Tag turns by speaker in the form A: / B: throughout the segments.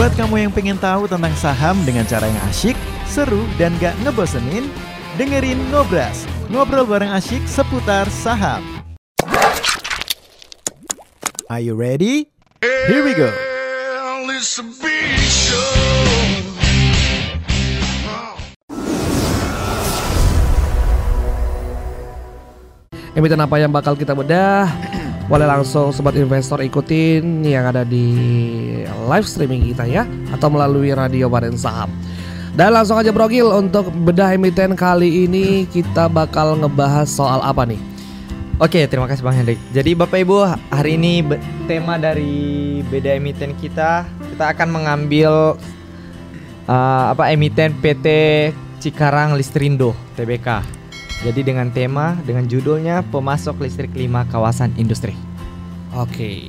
A: Buat kamu yang pengen tahu tentang saham dengan cara yang asyik, seru, dan gak ngebosenin, dengerin Ngobras, ngobrol bareng asyik seputar saham. Are you ready? Here we go.
B: Emiten apa yang bakal kita bedah? Boleh langsung sobat investor ikutin yang ada di live streaming kita ya atau melalui radio Badan Saham. Dan langsung aja Brogil untuk bedah emiten kali ini kita bakal ngebahas soal apa nih?
C: Oke, terima kasih Bang Hendrik. Jadi Bapak Ibu, hari ini tema dari beda emiten kita, kita akan mengambil uh, apa emiten PT Cikarang Listrindo TBK. Jadi dengan tema dengan judulnya pemasok listrik 5 kawasan industri.
B: Oke,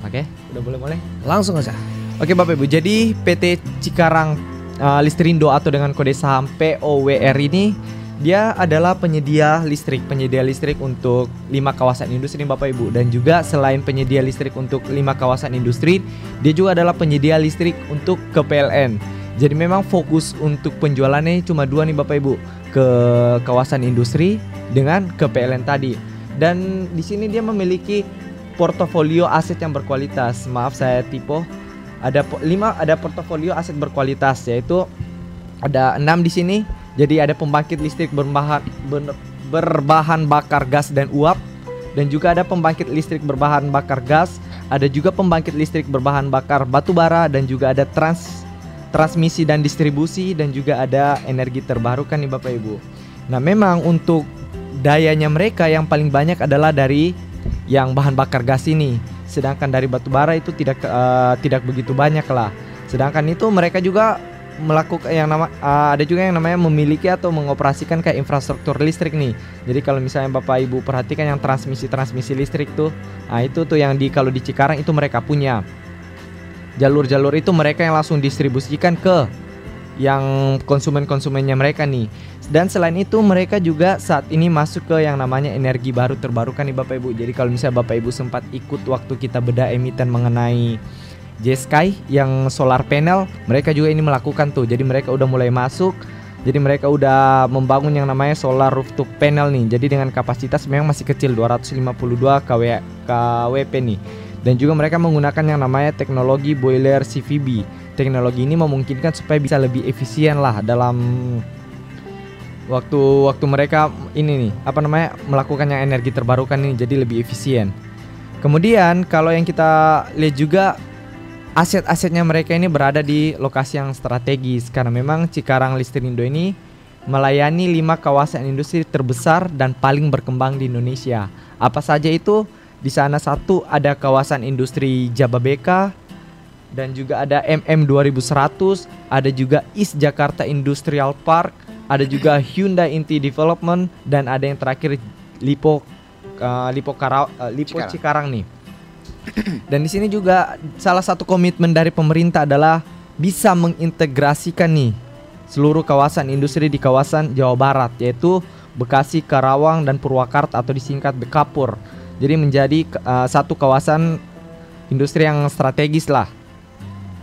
C: Oke, udah boleh mulai?
B: langsung aja.
C: Oke Bapak Ibu, jadi PT Cikarang uh, Listrindo atau dengan kode saham POWR ini dia adalah penyedia listrik, penyedia listrik untuk lima kawasan industri Bapak Ibu dan juga selain penyedia listrik untuk lima kawasan industri, dia juga adalah penyedia listrik untuk ke PLN. Jadi memang fokus untuk penjualannya cuma dua nih Bapak Ibu ke kawasan industri dengan ke PLN tadi. Dan di sini dia memiliki portofolio aset yang berkualitas. Maaf saya tipe ada lima ada portofolio aset berkualitas yaitu ada enam di sini. Jadi ada pembangkit listrik berbahan ber- berbahan bakar gas dan uap. Dan juga ada pembangkit listrik berbahan bakar gas. Ada juga pembangkit listrik berbahan bakar batu bara dan juga ada trans transmisi dan distribusi dan juga ada energi terbarukan nih Bapak Ibu. Nah, memang untuk dayanya mereka yang paling banyak adalah dari yang bahan bakar gas ini. Sedangkan dari batu bara itu tidak eh, tidak begitu banyak lah. Sedangkan itu mereka juga melakukan yang nama eh, ada juga yang namanya memiliki atau mengoperasikan kayak infrastruktur listrik nih. Jadi kalau misalnya Bapak Ibu perhatikan yang transmisi-transmisi listrik tuh, nah itu tuh yang di kalau di Cikarang itu mereka punya. Jalur-jalur itu mereka yang langsung distribusikan ke yang konsumen-konsumennya mereka nih. Dan selain itu mereka juga saat ini masuk ke yang namanya energi baru terbarukan nih Bapak Ibu. Jadi kalau misalnya Bapak Ibu sempat ikut waktu kita bedah emiten mengenai J-Sky yang solar panel, mereka juga ini melakukan tuh. Jadi mereka udah mulai masuk. Jadi mereka udah membangun yang namanya solar rooftop panel nih. Jadi dengan kapasitas memang masih kecil 252 kW kWp nih. Dan juga mereka menggunakan yang namanya teknologi boiler CVB. Teknologi ini memungkinkan supaya bisa lebih efisien lah dalam waktu waktu mereka ini nih apa namanya melakukan yang energi terbarukan ini jadi lebih efisien. Kemudian kalau yang kita lihat juga aset-asetnya mereka ini berada di lokasi yang strategis karena memang Cikarang Listrindo ini melayani lima kawasan industri terbesar dan paling berkembang di Indonesia. Apa saja itu? Di sana satu ada kawasan industri Jababeka dan juga ada MM 2100, ada juga East Jakarta Industrial Park, ada juga Hyundai Inti Development dan ada yang terakhir Lipo uh, Lipo Kara, uh, Lipo
D: Cikarang.
C: Cikarang nih. Dan di sini juga salah satu komitmen dari pemerintah adalah bisa mengintegrasikan nih seluruh kawasan industri di kawasan Jawa Barat yaitu Bekasi, Karawang dan Purwakarta atau disingkat Bekapur. Jadi menjadi uh, satu kawasan industri yang strategis lah.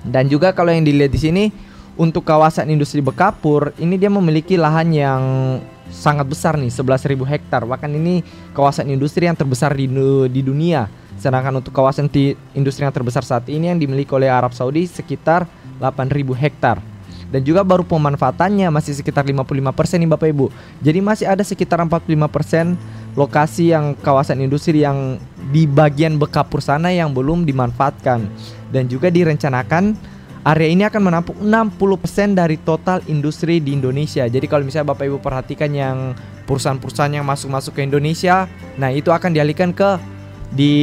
C: Dan juga kalau yang dilihat di sini untuk kawasan industri Bekapur ini dia memiliki lahan yang sangat besar nih 11.000 hektar. Bahkan ini kawasan industri yang terbesar di, di dunia. Sedangkan untuk kawasan ti- industri yang terbesar saat ini yang dimiliki oleh Arab Saudi sekitar 8.000 hektar. Dan juga baru pemanfaatannya masih sekitar 55% nih Bapak Ibu. Jadi masih ada sekitar 45% lokasi yang kawasan industri yang di bagian Bekapur sana yang belum dimanfaatkan. Dan juga direncanakan area ini akan menampung 60% dari total industri di Indonesia. Jadi kalau misalnya Bapak Ibu perhatikan yang perusahaan-perusahaan yang masuk-masuk ke Indonesia, nah itu akan dialihkan ke di,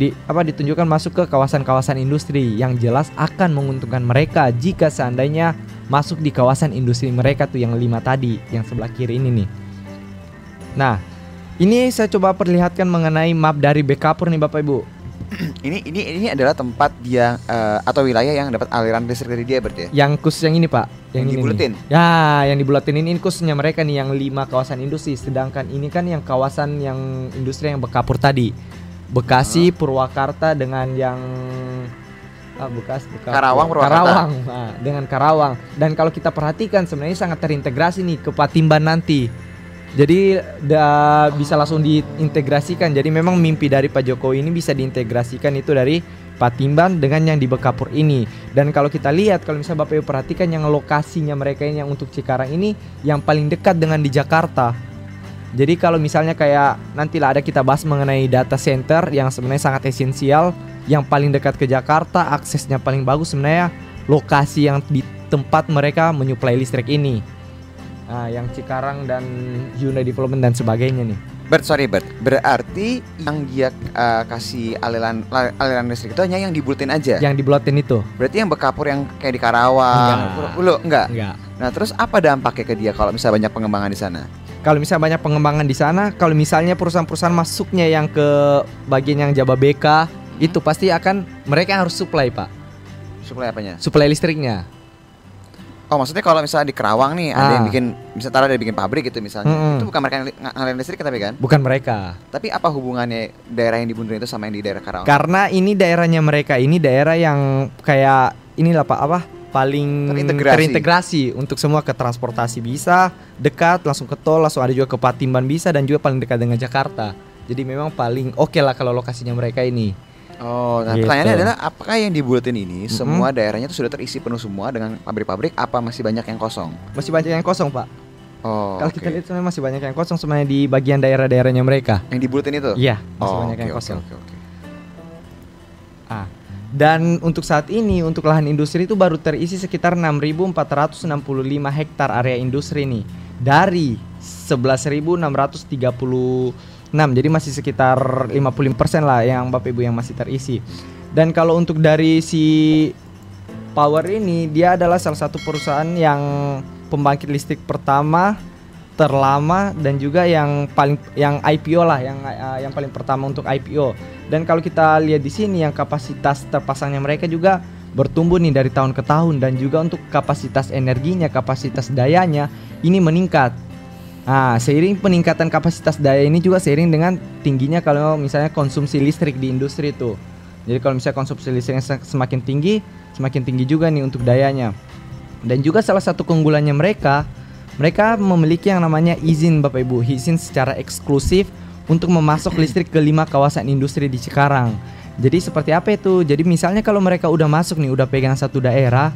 C: di apa ditunjukkan masuk ke kawasan-kawasan industri yang jelas akan menguntungkan mereka jika seandainya masuk di kawasan industri mereka tuh yang lima tadi yang sebelah kiri ini nih. Nah, ini saya coba perlihatkan mengenai map dari Bekapur nih Bapak Ibu.
D: ini ini ini adalah tempat dia eh, atau wilayah yang dapat aliran listrik dari dia berarti ya.
C: Yang khusus yang ini Pak,
D: Yang
C: ini nih.
D: dibuletin?
C: Ya, yang dibulatin ini, ini khususnya mereka nih yang lima kawasan industri, sedangkan ini kan yang kawasan yang industri yang Bekapur tadi. Bekasi, Purwakarta dengan yang ah, Bekas, Bekasi.
D: Karawang, Purwakarta.
C: Karawang, nah, dengan Karawang. Dan kalau kita perhatikan sebenarnya sangat terintegrasi nih ke Patimban nanti. Jadi da, bisa langsung diintegrasikan. Jadi memang mimpi dari Pak Jokowi ini bisa diintegrasikan itu dari Patimban dengan yang di Bekapur ini. Dan kalau kita lihat kalau misalnya Bapak Ibu perhatikan yang lokasinya mereka yang untuk Cikarang ini yang paling dekat dengan di Jakarta. Jadi kalau misalnya kayak nantilah ada kita bahas mengenai data center yang sebenarnya sangat esensial, yang paling dekat ke Jakarta, aksesnya paling bagus sebenarnya lokasi yang di tempat mereka menyuplai listrik ini. Nah, yang Cikarang dan Hyundai Development dan sebagainya nih.
D: Bert, sorry Bert. Berarti yang dia uh, kasih aliran aliran listrik itu hanya yang dibultin aja.
C: Yang dibuatin itu.
D: Berarti yang bekapur yang kayak di Karawang,
C: Enggak.
D: Lu enggak.
C: Enggak.
D: Nah, terus apa dampaknya ke dia kalau misalnya banyak pengembangan di sana?
C: Kalau misalnya banyak pengembangan di sana, kalau misalnya perusahaan-perusahaan masuknya yang ke bagian yang Jababeka, itu pasti akan mereka harus supply, Pak.
D: Suplai apanya?
C: Supply listriknya.
D: Oh, maksudnya kalau misalnya di Kerawang nih ada yang
C: Ah.
D: bikin bisa taruh ada yang bikin pabrik gitu misalnya.
C: Mm-mm.
D: Itu bukan mereka yang li- ng- ngalirin listrik tapi kan?
C: Bukan mereka.
D: Tapi apa hubungannya daerah yang dibunturin itu sama yang di daerah Karawang?
C: Karena ini daerahnya mereka ini daerah yang kayak inilah Pak apa? paling
D: Terintegrasi.
C: terintegrasi untuk semua ke transportasi bisa dekat langsung ke tol langsung ada juga ke Patimban bisa dan juga paling dekat dengan Jakarta jadi memang paling oke lah kalau lokasinya mereka ini
D: Oh, nah
C: Gitu.
D: pertanyaannya adalah apakah yang dibuatin ini
C: Mm-mm.
D: semua daerahnya itu sudah terisi penuh semua dengan pabrik-pabrik apa masih banyak yang kosong?
C: masih banyak yang kosong Pak
D: Oh,
C: kalau
D: oke.
C: kita lihat sebenarnya masih banyak yang kosong sebenarnya di bagian daerah-daerahnya mereka
D: yang dibuatin itu?
C: iya masih
D: Oh,
C: banyak
D: oke,
C: yang kosong
D: oke, oke.
C: Ah. Dan untuk saat ini untuk lahan industri itu baru terisi sekitar 6.465 hektar area industri nih dari 11.636. Jadi masih sekitar 55% lah yang Bapak Ibu yang masih terisi. Dan kalau untuk dari si Power ini dia adalah salah satu perusahaan yang pembangkit listrik pertama terlama dan juga yang paling yang IPO lah yang eh, yang paling pertama untuk IPO. Dan kalau kita lihat di sini yang kapasitas terpasangnya mereka juga bertumbuh nih dari tahun ke tahun dan juga untuk kapasitas energinya, kapasitas dayanya ini meningkat. Nah, seiring peningkatan kapasitas daya ini juga seiring dengan tingginya kalau misalnya konsumsi listrik di industri itu. Jadi kalau misalnya konsumsi listriknya se- semakin tinggi, semakin tinggi juga nih untuk dayanya. Dan juga salah satu keunggulannya mereka, mereka memiliki yang namanya izin Bapak Ibu, izin secara eksklusif untuk memasok listrik ke lima kawasan industri di Cikarang. Jadi seperti apa itu? Jadi misalnya kalau mereka udah masuk nih, udah pegang satu daerah,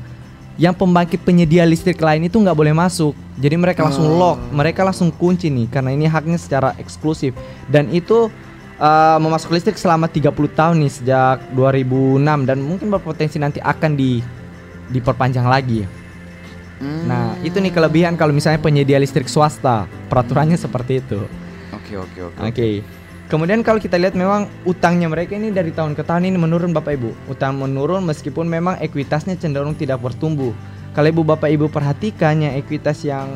C: yang pembangkit penyedia listrik lain itu nggak boleh masuk. Jadi mereka langsung lock, mereka langsung kunci nih karena ini haknya secara eksklusif. Dan itu uh, memasok listrik selama 30 tahun nih sejak 2006 dan mungkin berpotensi nanti akan di diperpanjang lagi.
D: Hmm,
C: Nah, itu nih kelebihan kalau misalnya penyedia listrik swasta. Peraturannya seperti itu.
D: Oke, oke, oke.
C: Oke. Kemudian kalau kita lihat memang utangnya mereka ini dari tahun ke tahun ini menurun Bapak Ibu. Utang menurun meskipun memang ekuitasnya cenderung tidak bertumbuh. Kalau Ibu Bapak Ibu perhatikan yang ekuitas yang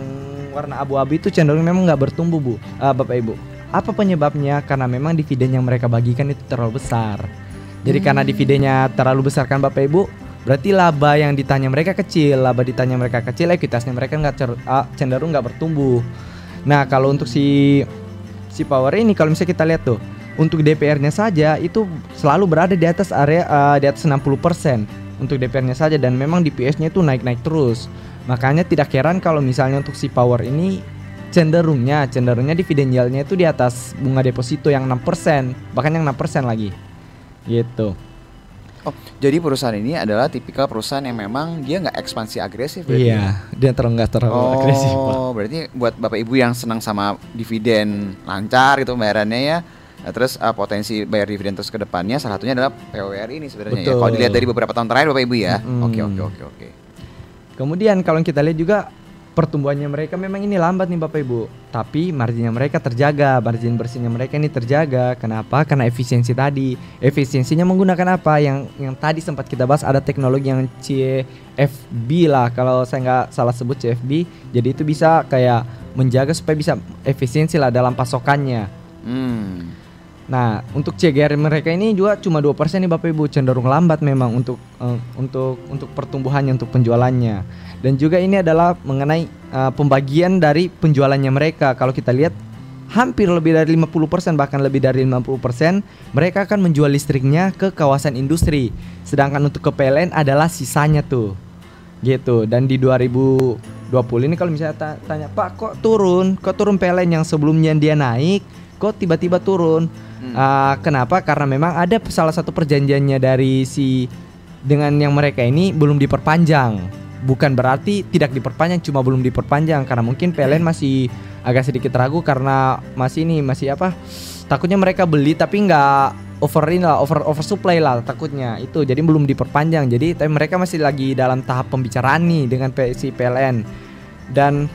C: warna abu-abu itu cenderung memang nggak bertumbuh Bu. Eh, Bapak Ibu. Apa penyebabnya? Karena memang dividen yang mereka bagikan itu terlalu besar. Jadi karena dividennya terlalu besar kan Bapak Ibu, berarti laba yang ditanya mereka kecil, laba ditanya mereka kecil, ekuitasnya mereka nggak ah, cenderung nggak bertumbuh. Nah kalau untuk si si power ini kalau misalnya kita lihat tuh untuk DPR-nya saja itu selalu berada di atas area eh, di atas 60% untuk DPR-nya saja dan memang DPS-nya itu naik-naik terus. Makanya tidak heran kalau misalnya untuk si power ini cenderungnya cenderungnya dividen yield-nya itu di atas bunga deposito yang 6%, bahkan yang 6% lagi. Gitu.
D: Oh, jadi perusahaan ini adalah tipikal perusahaan yang memang dia nggak ekspansi agresif berarti ya?
C: Iya, dia terlalu nggak terlalu
D: Oh,
C: agresif. Pak.
D: berarti buat bapak ibu yang senang sama dividen lancar gitu bayarannya ya. Nah, terus uh, potensi bayar dividen terus ke depannya salah satunya adalah POWR ini sebenarnya ya. Kalau dilihat dari beberapa tahun terakhir bapak ibu ya. Oke oke oke oke.
C: Kemudian kalau kita lihat juga pertumbuhannya mereka memang ini lambat nih Bapak Ibu, tapi marginnya mereka terjaga, margin bersihnya mereka ini terjaga. Kenapa? Karena efisiensi tadi. Efisiensinya menggunakan apa? Yang yang tadi sempat kita bahas ada teknologi yang CFB lah kalau saya nggak salah sebut CFB. Jadi itu bisa kayak menjaga supaya bisa efisiensi lah dalam pasokannya.
D: Hmm.
C: Nah, untuk CGR mereka ini juga cuma 2% nih Bapak Ibu, cenderung lambat memang untuk eh, untuk untuk pertumbuhannya, untuk penjualannya. Dan juga ini adalah mengenai eh, pembagian dari penjualannya mereka. Kalau kita lihat hampir lebih dari 50% bahkan lebih dari 50% mereka akan menjual listriknya ke kawasan industri. Sedangkan untuk ke PLN adalah sisanya tuh. Gitu. Dan di 2020 ini kalau misalnya ta- tanya, "Pak, kok turun? Kok turun PLN yang sebelumnya dia naik, kok tiba-tiba turun?"
D: Hmm.
C: Ah, kenapa? Karena memang ada salah satu perjanjiannya dari si dengan yang mereka ini belum diperpanjang. Bukan berarti tidak diperpanjang, cuma belum diperpanjang karena mungkin PLN masih agak sedikit ragu karena masih ini masih apa? Takutnya mereka beli tapi nggak over ini lah, over oversupply lah takutnya itu. Jadi belum diperpanjang. Jadi tapi mereka masih lagi dalam tahap pembicaraan nih dengan si PLN. Dan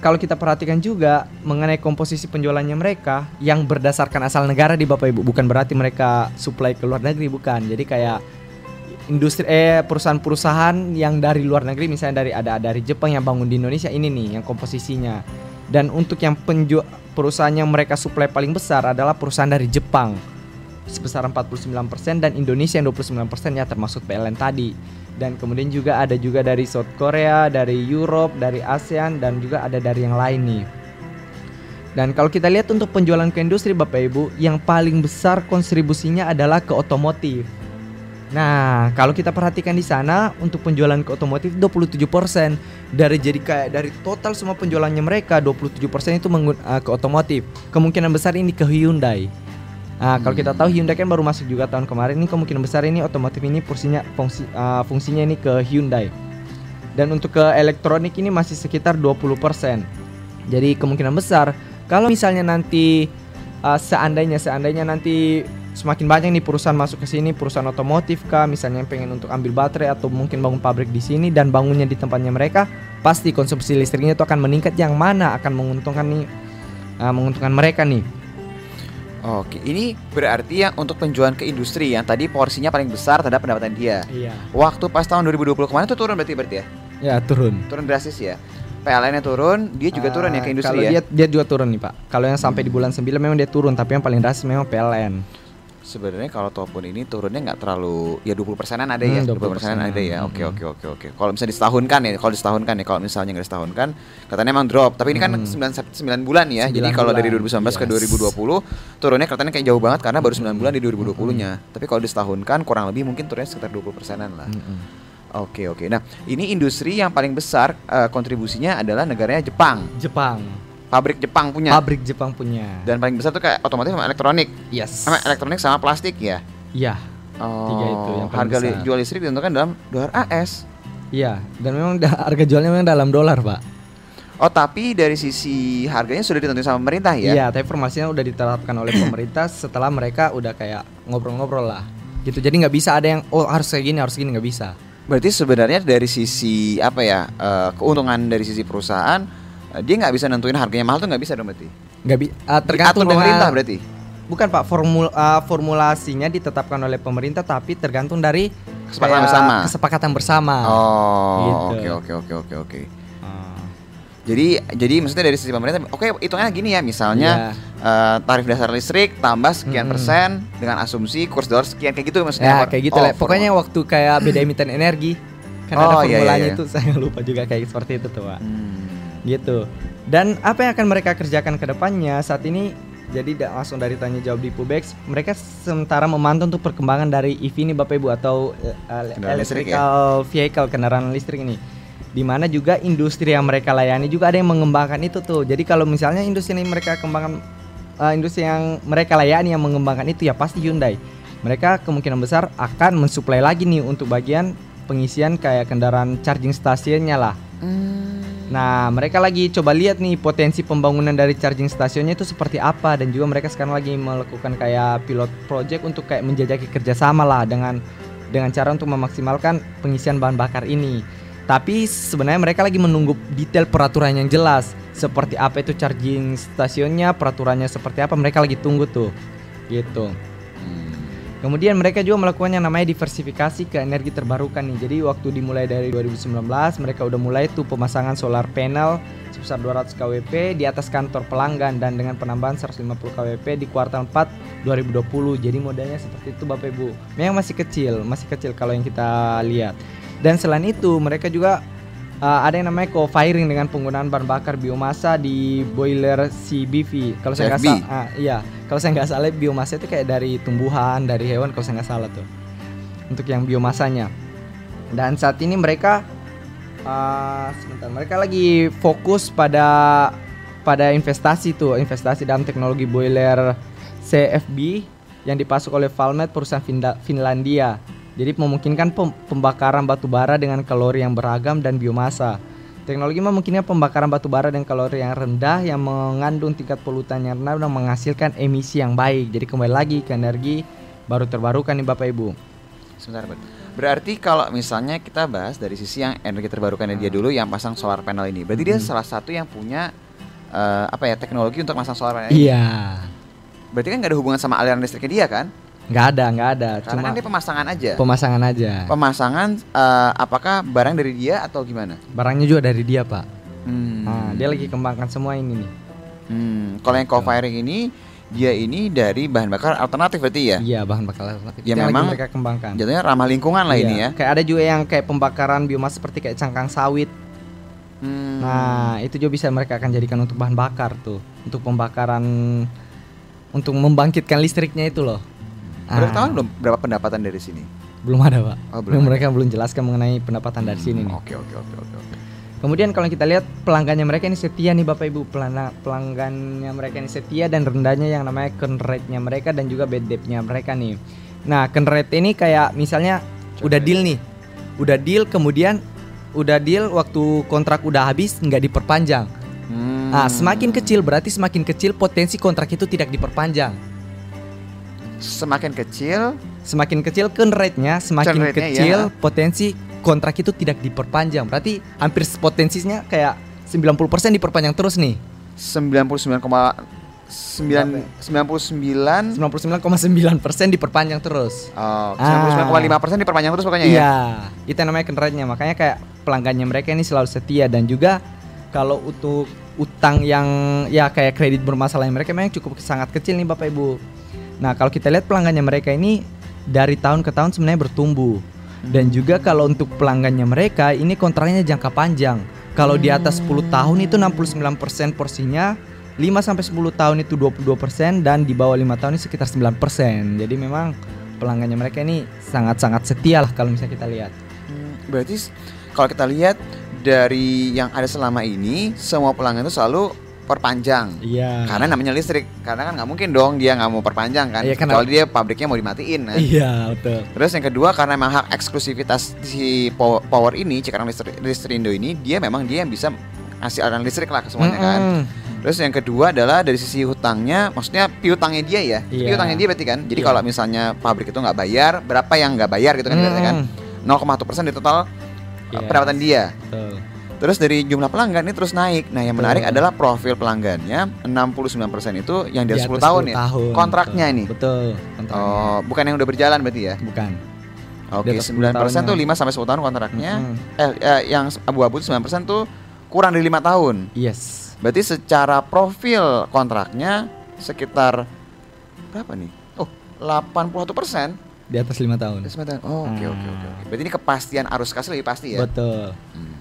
C: kalau kita perhatikan juga mengenai komposisi penjualannya mereka yang berdasarkan asal negara di Bapak Ibu bukan berarti mereka supply ke luar negeri bukan. Jadi kayak industri eh perusahaan-perusahaan yang dari luar negeri misalnya dari ada dari Jepang yang bangun di Indonesia ini nih yang komposisinya. Dan untuk yang penju perusahaan yang mereka supply paling besar adalah perusahaan dari Jepang sebesar 49% dan Indonesia yang 29% ya termasuk PLN tadi. Dan kemudian juga ada juga dari South Korea, dari Europe, dari ASEAN dan juga ada dari yang lain nih. Dan kalau kita lihat untuk penjualan ke industri Bapak Ibu, yang paling besar kontribusinya adalah ke otomotif. Nah, kalau kita perhatikan di sana untuk penjualan ke otomotif 27% dari jadi kayak dari total semua penjualannya mereka 27% itu eh, ke otomotif. Kemungkinan besar ini ke Hyundai. Nah, kalau kita tahu Hyundai kan baru masuk juga tahun kemarin ini kemungkinan besar ini otomotif ini fungsinya fungsi eh, fungsinya ini ke Hyundai. Dan untuk ke elektronik ini masih sekitar 20%. Jadi kemungkinan besar kalau misalnya nanti uh, seandainya seandainya nanti semakin banyak nih perusahaan masuk ke sini, perusahaan otomotif kah, misalnya yang pengen untuk ambil baterai atau mungkin bangun pabrik di sini dan bangunnya di tempatnya mereka, pasti konsumsi listriknya itu akan meningkat yang mana akan menguntungkan nih uh, menguntungkan mereka nih.
D: Oke, ini berarti yang untuk penjualan ke industri yang tadi porsinya paling besar terhadap pendapatan dia.
C: Iya.
D: Waktu pas tahun 2020 kemarin tuh turun berarti berarti ya?
C: Ya, turun.
D: Turun drastis ya. PLN-nya turun, dia juga turun ya ke
C: Ah,
D: industri
C: kalau
D: ya.
C: dia dia juga turun nih, Pak. Kalau yang sampai di bulan 9 memang dia turun, tapi yang paling drastis memang PLN.
D: Sebenarnya kalau ataupun ini turunnya nggak terlalu ya 20 persenan ada ya,
C: Hmm,
D: 20 persenan
C: 20%.
D: ada ya. Oke
C: Hmm.
D: oke oke oke. Kalau misalnya disetahunkan ya, kalau disetahunkan ya, kalau misalnya nggak disetahunkan, katanya emang drop. Tapi ini kan
C: Hmm.
D: 9 sep- 9 bulan ya. Jadi
C: 9
D: kalau dari
C: bulan,
D: 2019 ke
C: yes.
D: 2020 turunnya katanya kayak jauh banget karena baru 9 bulan di 2020-nya. Tapi kalau disetahunkan kurang lebih mungkin turunnya sekitar 20 persenan lah.
C: Mm-mm.
D: Oke oke. Nah ini industri yang paling besar eh, kontribusinya adalah negaranya Jepang.
C: Jepang.
D: Pabrik Jepang punya.
C: Pabrik Jepang punya.
D: Dan paling besar tuh kayak otomotif sama elektronik.
C: yes.
D: Sama elektronik sama plastik ya.
C: Iya.
D: Oh,
C: Tiga itu yang paling
D: harga
C: besar.
D: jual listrik ditentukan dalam dolar AS.
C: Iya, dan memang da- harga jualnya memang dalam dolar, Pak.
D: Oh, tapi dari sisi harganya sudah ditentukan sama pemerintah ya?
C: Iya, tapi informasinya udah diterapkan oleh pemerintah setelah mereka udah kayak ngobrol-ngobrol lah. Gitu. Jadi nggak bisa ada yang oh harus kayak gini, harus gini nggak bisa.
D: Berarti sebenarnya dari sisi apa ya eh, keuntungan dari sisi perusahaan dia nggak bisa nentuin harganya mahal tuh nggak bisa dong berarti.
C: Nggak bi ah, tergantung
D: Diatur pemerintah
C: dengan-
D: berarti.
C: Bukan Pak, formul ah, formulasinya ditetapkan oleh pemerintah tapi tergantung dari
D: Kesepakatan
C: kayak
D: bersama.
C: Kesepakatan bersama.
D: Oh,
C: Gitu.
D: oke oke oke oke oke.
C: Ah,
D: Jadi jadi maksudnya dari sisi pemerintah, oke hitungannya gini ya, misalnya
C: iya.
D: eh, tarif dasar listrik tambah sekian
C: Mm-mm.
D: persen dengan asumsi kurs dolar sekian kayak gitu
C: Ya
D: maksudnya. Pak?
C: kayak gitu
D: Oh,
C: lah. Pokoknya waktu kayak beda emiten energi kan
D: Oh,
C: ada
D: iya, iya,
C: formulanya
D: iya.
C: itu saya lupa juga kayak seperti itu tuh Pak.
D: Hmm.
C: Gitu. Dan apa yang akan mereka kerjakan ke depannya saat ini jadi langsung dari tanya jawab di Pubex mereka sementara memantau untuk perkembangan dari EV ini Bapak Ibu atau
D: Kendaraan listrik
C: electrical vehicle kendaraan listrik ini. Di mana juga industri yang mereka layani juga ada yang mengembangkan itu tuh. Jadi kalau misalnya industri yang mereka kembangkan eh, industri yang mereka layani yang mengembangkan itu ya pasti Hyundai. Mereka kemungkinan besar akan mensuplai lagi nih untuk bagian pengisian kayak kendaraan charging stationnya lah Nah, mereka lagi coba lihat nih potensi pembangunan dari charging stationnya itu seperti apa dan juga mereka sekarang lagi melakukan kayak pilot project untuk kayak menjajaki kerjasama lah dengan dengan cara untuk memaksimalkan pengisian bahan bakar ini. Tapi sebenarnya mereka lagi menunggu detail peraturan yang jelas seperti apa itu charging stationnya, peraturannya seperti apa mereka lagi tunggu tuh. Gitu. Kemudian mereka juga melakukan yang namanya diversifikasi ke energi terbarukan nih. Jadi waktu dimulai dari 2019 mereka udah mulai tuh pemasangan solar panel sebesar 200 kWp di atas kantor pelanggan dan dengan penambahan 150 kWp di kuartal 4 2020. Jadi modalnya seperti itu Bapak Ibu. Memang masih kecil, masih kecil kalau yang kita lihat. Dan selain itu mereka juga uh, ada yang namanya co-firing dengan penggunaan bahan bakar biomasa di boiler CBV. Kalau saya nggak salah, ah, iya. Kalau saya nggak salah biomasa itu kayak dari tumbuhan, dari hewan. Kalau saya nggak salah tuh. Untuk yang biomasanya. Dan saat ini mereka, uh, sebentar, mereka lagi fokus pada pada investasi tuh, investasi dalam teknologi boiler CFB yang dipasok oleh Valmet perusahaan Finda- Finlandia. Jadi memungkinkan pem- pembakaran batu bara dengan kalori yang beragam dan biomasa. Teknologi memungkinkan pembakaran batu bara dengan kalori yang rendah yang mengandung tingkat polutan yang rendah dan menghasilkan emisi yang baik. Jadi kembali lagi ke energi baru terbarukan nih Bapak Ibu.
D: Sebentar, Bud. Berarti kalau misalnya kita bahas dari sisi yang energi terbarukannya dia dulu yang pasang solar panel ini. Berarti dia salah satu yang punya eh, apa ya teknologi untuk masang solar panel.
C: Iya.
D: Berarti kan nggak ada hubungan sama aliran listriknya dia kan?
C: Nggak ada, nggak ada.
D: Karena
C: Cuma
D: kan dia pemasangan aja.
C: pemasangan aja.
D: pemasangan eh, apakah barang dari dia atau gimana?
C: Barangnya juga dari dia Pak.
D: Hmm.
C: Nah, dia lagi kembangkan semua ini nih.
D: Hmm, Kalau yang co-firing ini dia ini dari bahan bakar alternatif berarti ya?
C: Iya bahan bakar alternatif.
D: Ya,
C: yang
D: memang
C: mereka kembangkan.
D: Jatuhnya ramah lingkungan lah ini
C: Iya.
D: ya.
C: Kayak ada juga yang kayak pembakaran biomasa seperti kayak cangkang sawit.
D: Hmm.
C: Nah, itu juga bisa mereka akan jadikan untuk bahan bakar tuh, untuk pembakaran untuk membangkitkan listriknya itu loh.
D: Udah
C: Ah,
D: tahu belum berapa pendapatan dari sini?
C: belum ada, Pak.
D: Oh, belum ada.
C: mereka belum jelaskan mengenai pendapatan dari sini nih.
D: Oke oke oke oke. oke.
C: Kemudian kalau kita lihat pelanggannya mereka ini setia nih Bapak Ibu, Pelana- pelanggannya mereka ini setia dan rendahnya yang namanya ken rate-nya mereka dan juga bad debt-nya mereka nih. Nah, ken rate ini kayak misalnya udah deal nih. Udah deal kemudian udah deal waktu kontrak udah habis nggak diperpanjang.
D: Hmm.
C: Nah, semakin kecil berarti semakin kecil potensi kontrak itu tidak diperpanjang.
D: Semakin kecil
C: Semakin kecil ken rate-nya, semakin
D: rate-nya,
C: kecil
D: ya.
C: potensi kontrak itu tidak diperpanjang. Berarti hampir potensinya kayak 90% diperpanjang terus nih.
D: 99,9 99
C: 99,9% diperpanjang terus.
D: Oh,
C: Ah.
D: 99,5 persen diperpanjang terus pokoknya ya.
C: Iya, itu yang namanya kendaranya. Makanya kayak pelanggannya mereka ini selalu setia dan juga kalau untuk utang yang ya kayak kredit bermasalah mereka memang cukup sangat kecil nih Bapak Ibu. Nah, kalau kita lihat pelanggannya mereka ini dari tahun ke tahun sebenarnya bertumbuh. Dan juga kalau untuk pelanggannya mereka ini kontraknya jangka panjang. Kalau di atas 10 tahun itu 69% porsinya, 5 sampai 10 tahun itu 22% dan di bawah 5 tahun ini sekitar 9%. Jadi memang pelanggannya mereka ini sangat-sangat setia lah kalau misalnya kita lihat.
D: Hmm, Berarti kalau kita lihat dari yang ada selama ini semua pelanggan itu selalu perpanjang.
C: Iya.
D: Karena namanya listrik. Karena kan nggak mungkin dong dia nggak mau perpanjang kan.
C: Iya, kan-
D: Kecuali dia pabriknya mau dimatiin kan.
C: Iya, betul.
D: Terus yang kedua karena memang hak eksklusivitas si pow- power ini Cikarang Listri- Listrindo ini dia memang dia yang bisa ngasih aliran listrik lah ke semuanya kan.
C: Mm-mm.
D: Terus yang kedua adalah dari sisi hutangnya, maksudnya piutangnya dia ya.
C: Iya.
D: Piutangnya dia berarti kan. Jadi
C: Iya.
D: kalau misalnya pabrik itu nggak bayar, berapa yang nggak bayar gitu kan berarti kan?
C: Mm.
D: 0,1 persen dari total
C: Yes.
D: pendapatan dia.
C: Betul.
D: Terus dari jumlah pelanggan ini terus naik. Nah, yang
C: Betul.
D: menarik adalah profil pelanggannya 69% itu yang di
C: Di
D: atas 10
C: atas
D: tahun
C: 10
D: ya.
C: tahun,
D: Kontraknya
C: betul.
D: ini.
C: Betul, kontraknya.
D: Oh, bukan yang udah berjalan berarti ya.
C: Bukan.
D: Oke,
C: Di atas 10
D: 9% tuh
C: tahunnya.
D: 5 sampai 10 tahun kontraknya.
C: Mm-mm.
D: Eh, eh, yang abu-abu tuh 9% tuh kurang dari 5 tahun.
C: Yes.
D: Berarti secara profil kontraknya sekitar berapa nih? Oh, 81%.
C: Di atas lima tahun.
D: Oh, oke oke oke. oke. Berarti ini kepastian arus kas lebih pasti ya.
C: Betul.
D: Hmm.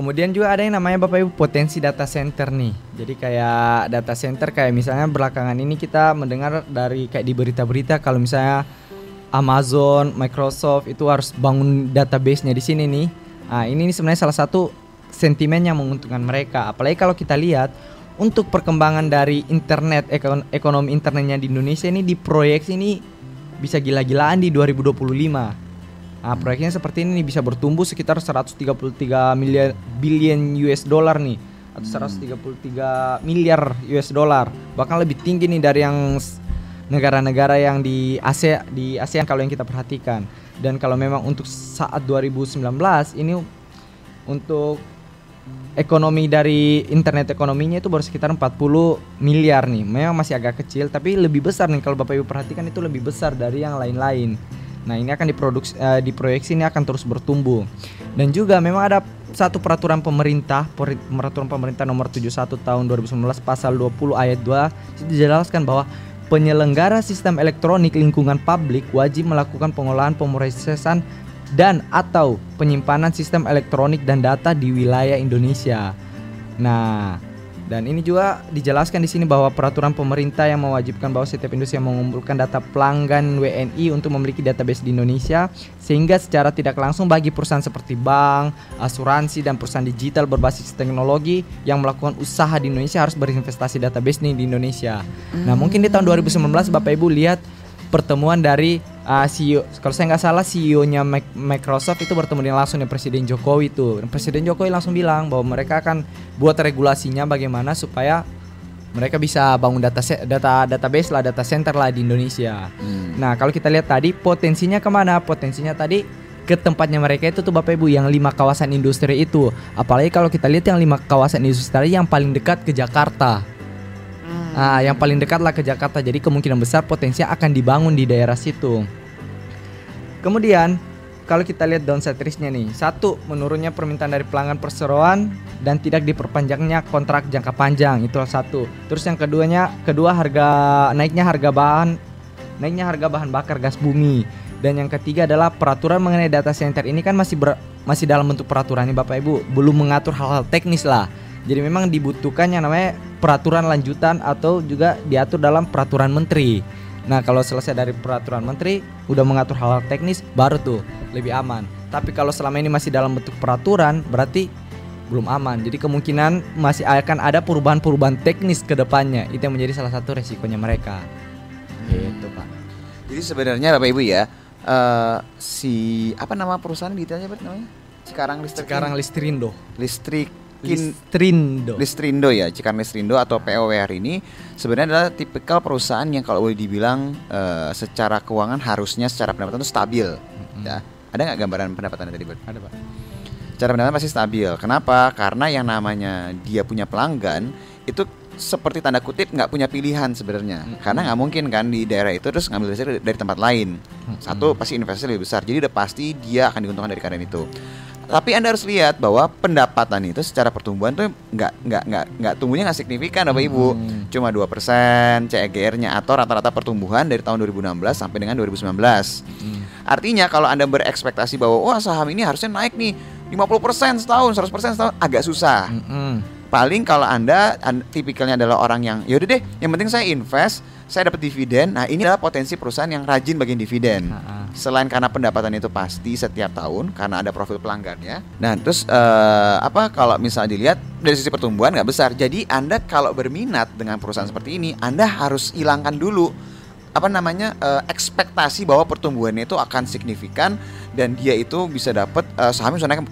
C: Kemudian juga ada yang namanya Bapak Ibu potensi data center nih. Jadi kayak data center kayak misalnya belakangan ini kita mendengar dari kayak di berita-berita kalau misalnya Amazon, Microsoft itu harus bangun database-nya di sini nih. Nah, ini sebenarnya salah satu sentimen yang menguntungkan mereka. Apalagi kalau kita lihat untuk perkembangan dari internet ekon- ekonomi internetnya di Indonesia ini diproyeksi ini bisa gila-gilaan di 2025. Nah, proyeknya seperti ini nih bisa bertumbuh sekitar 133 miliar billion US dollar nih atau 133 miliar US dollar. Bahkan lebih tinggi nih dari yang negara-negara yang di Asia di ASEAN kalau yang kita perhatikan. Dan kalau memang untuk saat 2019 ini untuk ekonomi dari internet ekonominya itu baru sekitar 40 miliar nih. Memang masih agak kecil tapi lebih besar nih kalau Bapak Ibu perhatikan itu lebih besar dari yang lain-lain. Nah, ini akan diproduksi eh, diproyeksi ini akan terus bertumbuh. Dan juga memang ada satu peraturan pemerintah, peraturan pemerintah nomor 71 tahun 2019 pasal 20 ayat 2 itu dijelaskan bahwa penyelenggara sistem elektronik lingkungan publik wajib melakukan pengolahan pemrosesan dan atau penyimpanan sistem elektronik dan data di wilayah Indonesia. Nah, dan ini juga dijelaskan di sini bahwa peraturan pemerintah yang mewajibkan bahwa setiap industri yang mengumpulkan data pelanggan WNI untuk memiliki database di Indonesia sehingga secara tidak langsung bagi perusahaan seperti bank, asuransi dan perusahaan digital berbasis teknologi yang melakukan usaha di Indonesia harus berinvestasi database nih di Indonesia. Nah, mungkin di tahun 2019 Bapak Ibu lihat pertemuan dari uh, CEO kalau saya nggak salah CEO-nya Mac- Microsoft itu bertemu dengan langsung dengan Presiden Jokowi itu. Dan Presiden Jokowi langsung bilang bahwa mereka akan buat regulasinya bagaimana supaya mereka bisa bangun data data database lah data center lah di Indonesia.
D: Hmm.
C: Nah kalau kita lihat tadi potensinya ke mana? Potensinya tadi ke tempatnya mereka itu tuh Bapak Ibu yang lima kawasan industri itu. Apalagi kalau kita lihat yang lima kawasan industri tadi yang paling dekat ke Jakarta. Nah, yang paling dekat lah ke Jakarta. Jadi kemungkinan besar potensi akan dibangun di daerah situ. Kemudian kalau kita lihat downside risk-nya nih, satu menurunnya permintaan dari pelanggan perseroan dan tidak diperpanjangnya kontrak jangka panjang itu satu. Terus yang keduanya, kedua harga naiknya harga bahan naiknya harga bahan bakar gas bumi. Dan yang ketiga adalah peraturan mengenai data center ini kan masih ber- masih dalam bentuk peraturan nih Bapak Ibu. Belum mengatur hal-hal teknis lah. Jadi memang dibutuhkan yang namanya peraturan lanjutan atau juga diatur dalam peraturan menteri nah kalau selesai dari peraturan menteri udah mengatur hal-hal teknis baru tuh lebih aman. Tapi kalau selama ini masih dalam bentuk peraturan berarti belum aman. Jadi kemungkinan masih akan ada perubahan-perubahan teknis ke depannya. Itu yang menjadi salah satu resikonya mereka. Gitu Pak.
D: Jadi sebenarnya Bapak Ibu ya, eh si apa nama perusahaan detailnya Pak namanya? Cikarang Listrik.
C: sekarang Listrindo
D: Listrik
C: Listrindo
D: Listrindo ya, Cikarang Listrindo atau POWR ini sebenarnya adalah tipikal perusahaan yang kalau boleh dibilang eh, secara keuangan harusnya secara pendapatan itu stabil. Ya. Ada nggak gambaran pendapatannya tadi, Bud?
C: ada Pak
D: Cara pendapatan pasti stabil. Kenapa? Karena yang namanya dia punya pelanggan itu seperti tanda kutip nggak punya pilihan sebenarnya. Karena nggak mungkin kan di daerah itu terus ngambil listrik dari, tempat lain. Satu pasti investasi lebih besar. Jadi udah pasti dia akan diuntungkan dari karyawan itu. Tapi anda harus lihat bahwa pendapatan itu secara pertumbuhan tuh nggak nggak nggak nggak tumbuhnya nggak signifikan, bapak ibu. Cuma 2% CAGR-nya atau rata-rata pertumbuhan dari tahun 2016 sampai dengan 2019. Artinya kalau Anda berekspektasi bahwa wah saham ini harusnya naik nih 50% setahun, 100% setahun agak susah.
C: Mm-mm.
D: Paling kalau Anda an- tipikalnya adalah orang yang yaudah deh, yang penting saya invest, saya dapat dividen. Nah, ini adalah potensi perusahaan yang rajin bagian dividen.
C: Ha-ha.
D: Selain karena pendapatan itu pasti setiap tahun karena ada profil pelanggannya. Nah, terus eh, apa kalau misalnya dilihat dari sisi pertumbuhan nggak besar. Jadi Anda kalau berminat dengan perusahaan seperti ini, Anda harus hilangkan dulu apa namanya eh, ekspektasi bahwa pertumbuhannya itu akan signifikan dan dia itu bisa dapat eh, sahamnya naik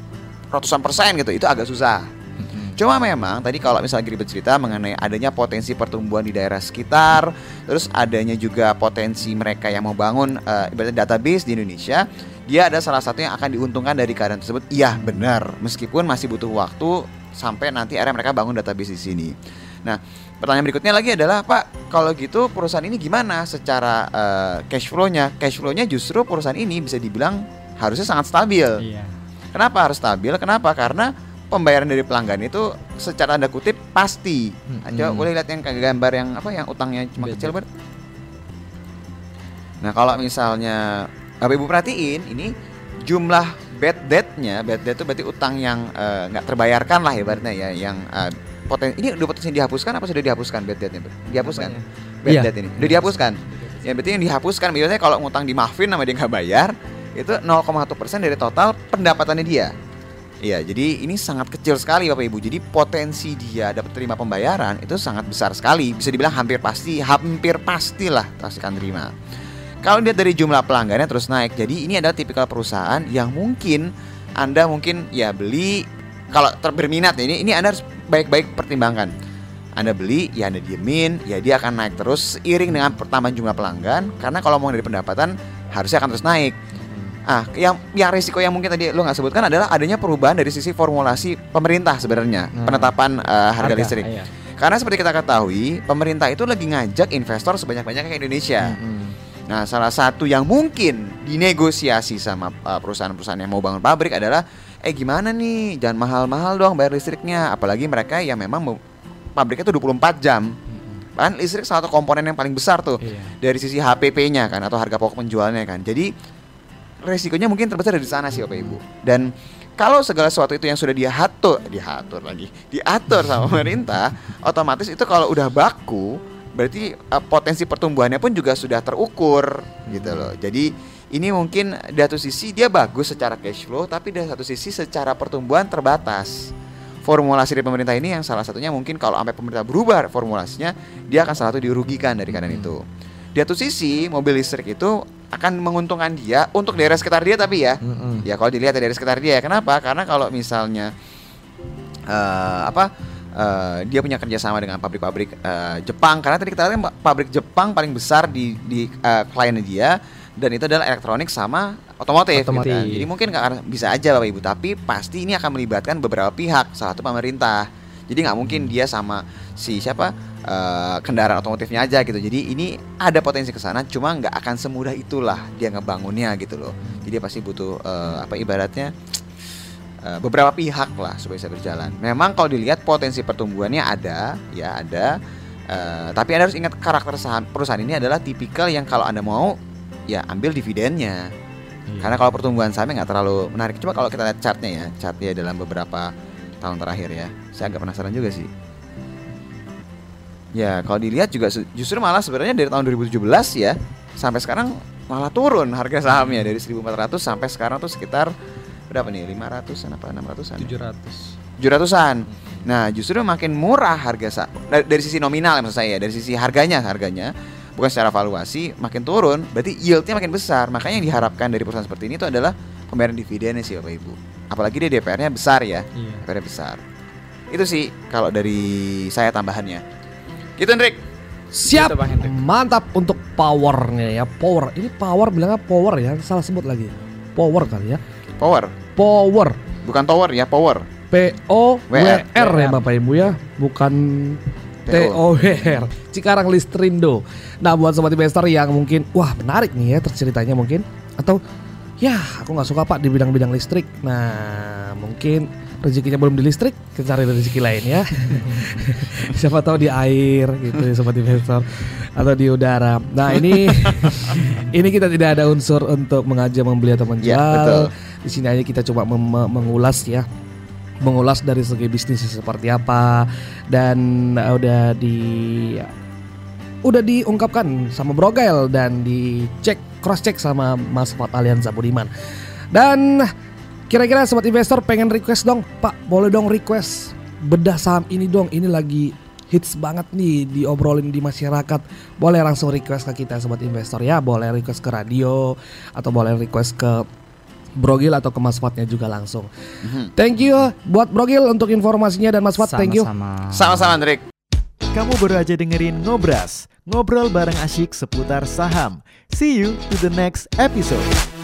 D: ratusan persen gitu. Itu agak susah. Cuma memang tadi kalau misalnya Gribet cerita mengenai adanya potensi pertumbuhan di daerah sekitar, terus adanya juga potensi mereka yang mau bangun ibaratnya database di Indonesia, dia ada salah satu yang akan diuntungkan dari keadaan tersebut. Iya benar, meskipun masih butuh waktu sampai nanti akhirnya mereka bangun database di sini. Nah, pertanyaan berikutnya lagi adalah Pak, kalau gitu perusahaan ini gimana secara eh, cash flow-nya? Cash flow-nya justru perusahaan ini bisa dibilang harusnya sangat stabil.
C: Iya.
D: Kenapa harus stabil? Kenapa? Karena pembayaran dari pelanggan itu secara tanda kutip pasti.
C: Hmm.
D: Coba boleh lihat yang kayak gambar yang apa yang utangnya cuma
C: Bed
D: kecil banget. Nah kalau misalnya Bapak Ibu perhatiin ini jumlah bad debt-nya, bad debt itu berarti utang yang eh, nggak terbayarkan lah ibaratnya ya, yang eh, poten ini udah potensi dihapuskan apa sudah dihapuskan bad debt-nya? Bro? Dihapuskan.
C: Apanya?
D: Bad
C: Iya.
D: debt ini. Udah dihapuskan. Ya berarti yang dihapuskan biasanya kalau ngutang di maafin sama dia nggak bayar itu 0,1% dari total pendapatannya dia. Iya, jadi ini sangat kecil sekali Bapak Ibu. Jadi potensi dia dapat terima pembayaran itu sangat besar sekali. Bisa dibilang hampir pasti, hampir pastilah pasti akan terima. Kalau lihat dari jumlah pelanggannya terus naik. Jadi ini adalah tipikal perusahaan yang mungkin Anda mungkin ya beli kalau ter- berminat ini ini Anda harus baik-baik pertimbangkan. Anda beli, ya Anda diemin, ya dia akan naik terus seiring dengan pertambahan jumlah pelanggan. Karena kalau mau dari pendapatan harusnya akan terus naik. Ah, yang yang risiko yang mungkin tadi lo nggak sebutkan adalah adanya perubahan dari sisi formulasi pemerintah sebenarnya
C: Hmm.
D: penetapan eh, harga, listrik.
C: iya.
D: Karena seperti kita ketahui, pemerintah itu lagi ngajak investor sebanyak-banyaknya ke Indonesia.
C: Mm-mm.
D: Nah, salah satu yang mungkin dinegosiasi sama uh, perusahaan-perusahaan yang mau bangun pabrik adalah eh gimana nih, jangan mahal-mahal dong bayar listriknya, apalagi mereka yang memang mau pabriknya tuh 24 jam. Kan listrik salah satu komponen yang paling besar tuh
C: Iya.
D: dari sisi HPP-nya kan atau harga pokok penjualnya kan. Jadi resikonya mungkin terbesar dari sana sih Bapak Ibu. Dan kalau segala sesuatu itu yang sudah diatur, diatur lagi, diatur sama pemerintah, otomatis itu kalau udah baku, berarti uh, potensi pertumbuhannya pun juga sudah terukur gitu loh. Jadi ini mungkin di satu sisi dia bagus secara cash flow, tapi di satu sisi secara pertumbuhan terbatas. Formulasi dari pemerintah ini yang salah satunya mungkin kalau sampai pemerintah berubah formulasinya, dia akan salah satu dirugikan dari keadaan itu. Di satu sisi mobil listrik itu akan menguntungkan dia untuk daerah sekitar dia tapi ya,
C: Mm-mm.
D: ya kalau dilihat dari daerah sekitar dia, kenapa? Karena kalau misalnya eh, apa? eh, dia punya kerjasama dengan pabrik-pabrik eh, Jepang karena tadi kita lihat kan pabrik Jepang paling besar di di kliennya dia dan itu adalah elektronik sama otomotif. gitu
C: Otomotif.
D: kan. Jadi mungkin nggak akan- bisa aja bapak ibu, tapi pasti ini akan melibatkan beberapa pihak, salah satu pemerintah. Jadi nggak mungkin dia sama si siapa eh, kendaraan otomotifnya aja gitu. Jadi ini ada potensi ke sana, cuma nggak akan semudah itulah dia ngebangunnya gitu loh. Jadi pasti butuh eh, apa ibaratnya eh, beberapa pihak lah supaya bisa berjalan. Memang kalau dilihat potensi pertumbuhannya ada, ya ada. Eh, tapi anda harus ingat karakter saham perusahaan ini adalah tipikal yang kalau anda mau ya ambil dividennya.
C: Iya.
D: Karena kalau pertumbuhan sahamnya nggak terlalu menarik. Coba kalau kita lihat chartnya ya, chartnya dalam beberapa tahun terakhir ya. Saya agak penasaran juga sih. Ya kalau dilihat juga justru malah sebenarnya dari tahun 2017 ya sampai sekarang malah turun harga sahamnya dari 1.400 sampai sekarang tuh sekitar berapa nih 500an apa 600an
C: 700.
D: 700-an. Nah, justru makin murah harga sa dari, sisi nominal ya maksud saya, dari sisi harganya, harganya bukan secara valuasi makin turun, berarti yieldnya makin besar. Makanya yang diharapkan dari perusahaan seperti ini itu adalah pembayaran dividennya sih Bapak Ibu. Apalagi dia DPR-nya besar ya,
C: Iya.
D: DPR-nya besar. Itu sih kalau dari saya tambahannya. Gitu Hendrik.
B: Siap.
C: Gitu, Pak Hendrik.
B: Mantap untuk powernya ya. Power. Ini power bilangnya power ya. Salah sebut lagi. Power kali ya.
D: Power,
B: Power.
D: bukan tower ya, power.
B: P O W
D: WR.
B: R ya Bapak Ibu ya. Bukan T O W R. Cikarang Listrindo. Nah, buat sobat investor yang mungkin wah menarik nih ya terceritanya mungkin atau ya aku nggak suka Pak di bidang-bidang listrik. Nah, mungkin rezekinya belum di listrik, kita cari rezeki lain ya. Siapa tahu di air gitu ya sobat investor atau di udara. Nah, ini ini kita tidak ada unsur untuk mengajak membeli atau menjual.
D: Ya, betul.
B: Di sini aja kita coba mengulas ya mengulas dari segi bisnis seperti apa dan uh, udah di udah diungkapkan sama Brogel dan dicek cross check sama Mas Fat Alianza Budiman. Dan kira-kira sobat investor pengen request dong, Pak, boleh dong request bedah saham ini dong. Ini lagi hits banget nih diobrolin di masyarakat. Boleh langsung request ke kita sobat investor ya, boleh request ke radio atau boleh request ke Brogil atau ke Mas Fatnya juga langsung.
D: Mhm.
B: Thank you buat Brogil untuk informasinya dan Mas Fat, thank you.
C: Sama-sama.
D: Sama-sama Hendrik.
A: Kamu baru aja dengerin Ngobras, ngobrol bareng asyik seputar saham. See you to the next episode.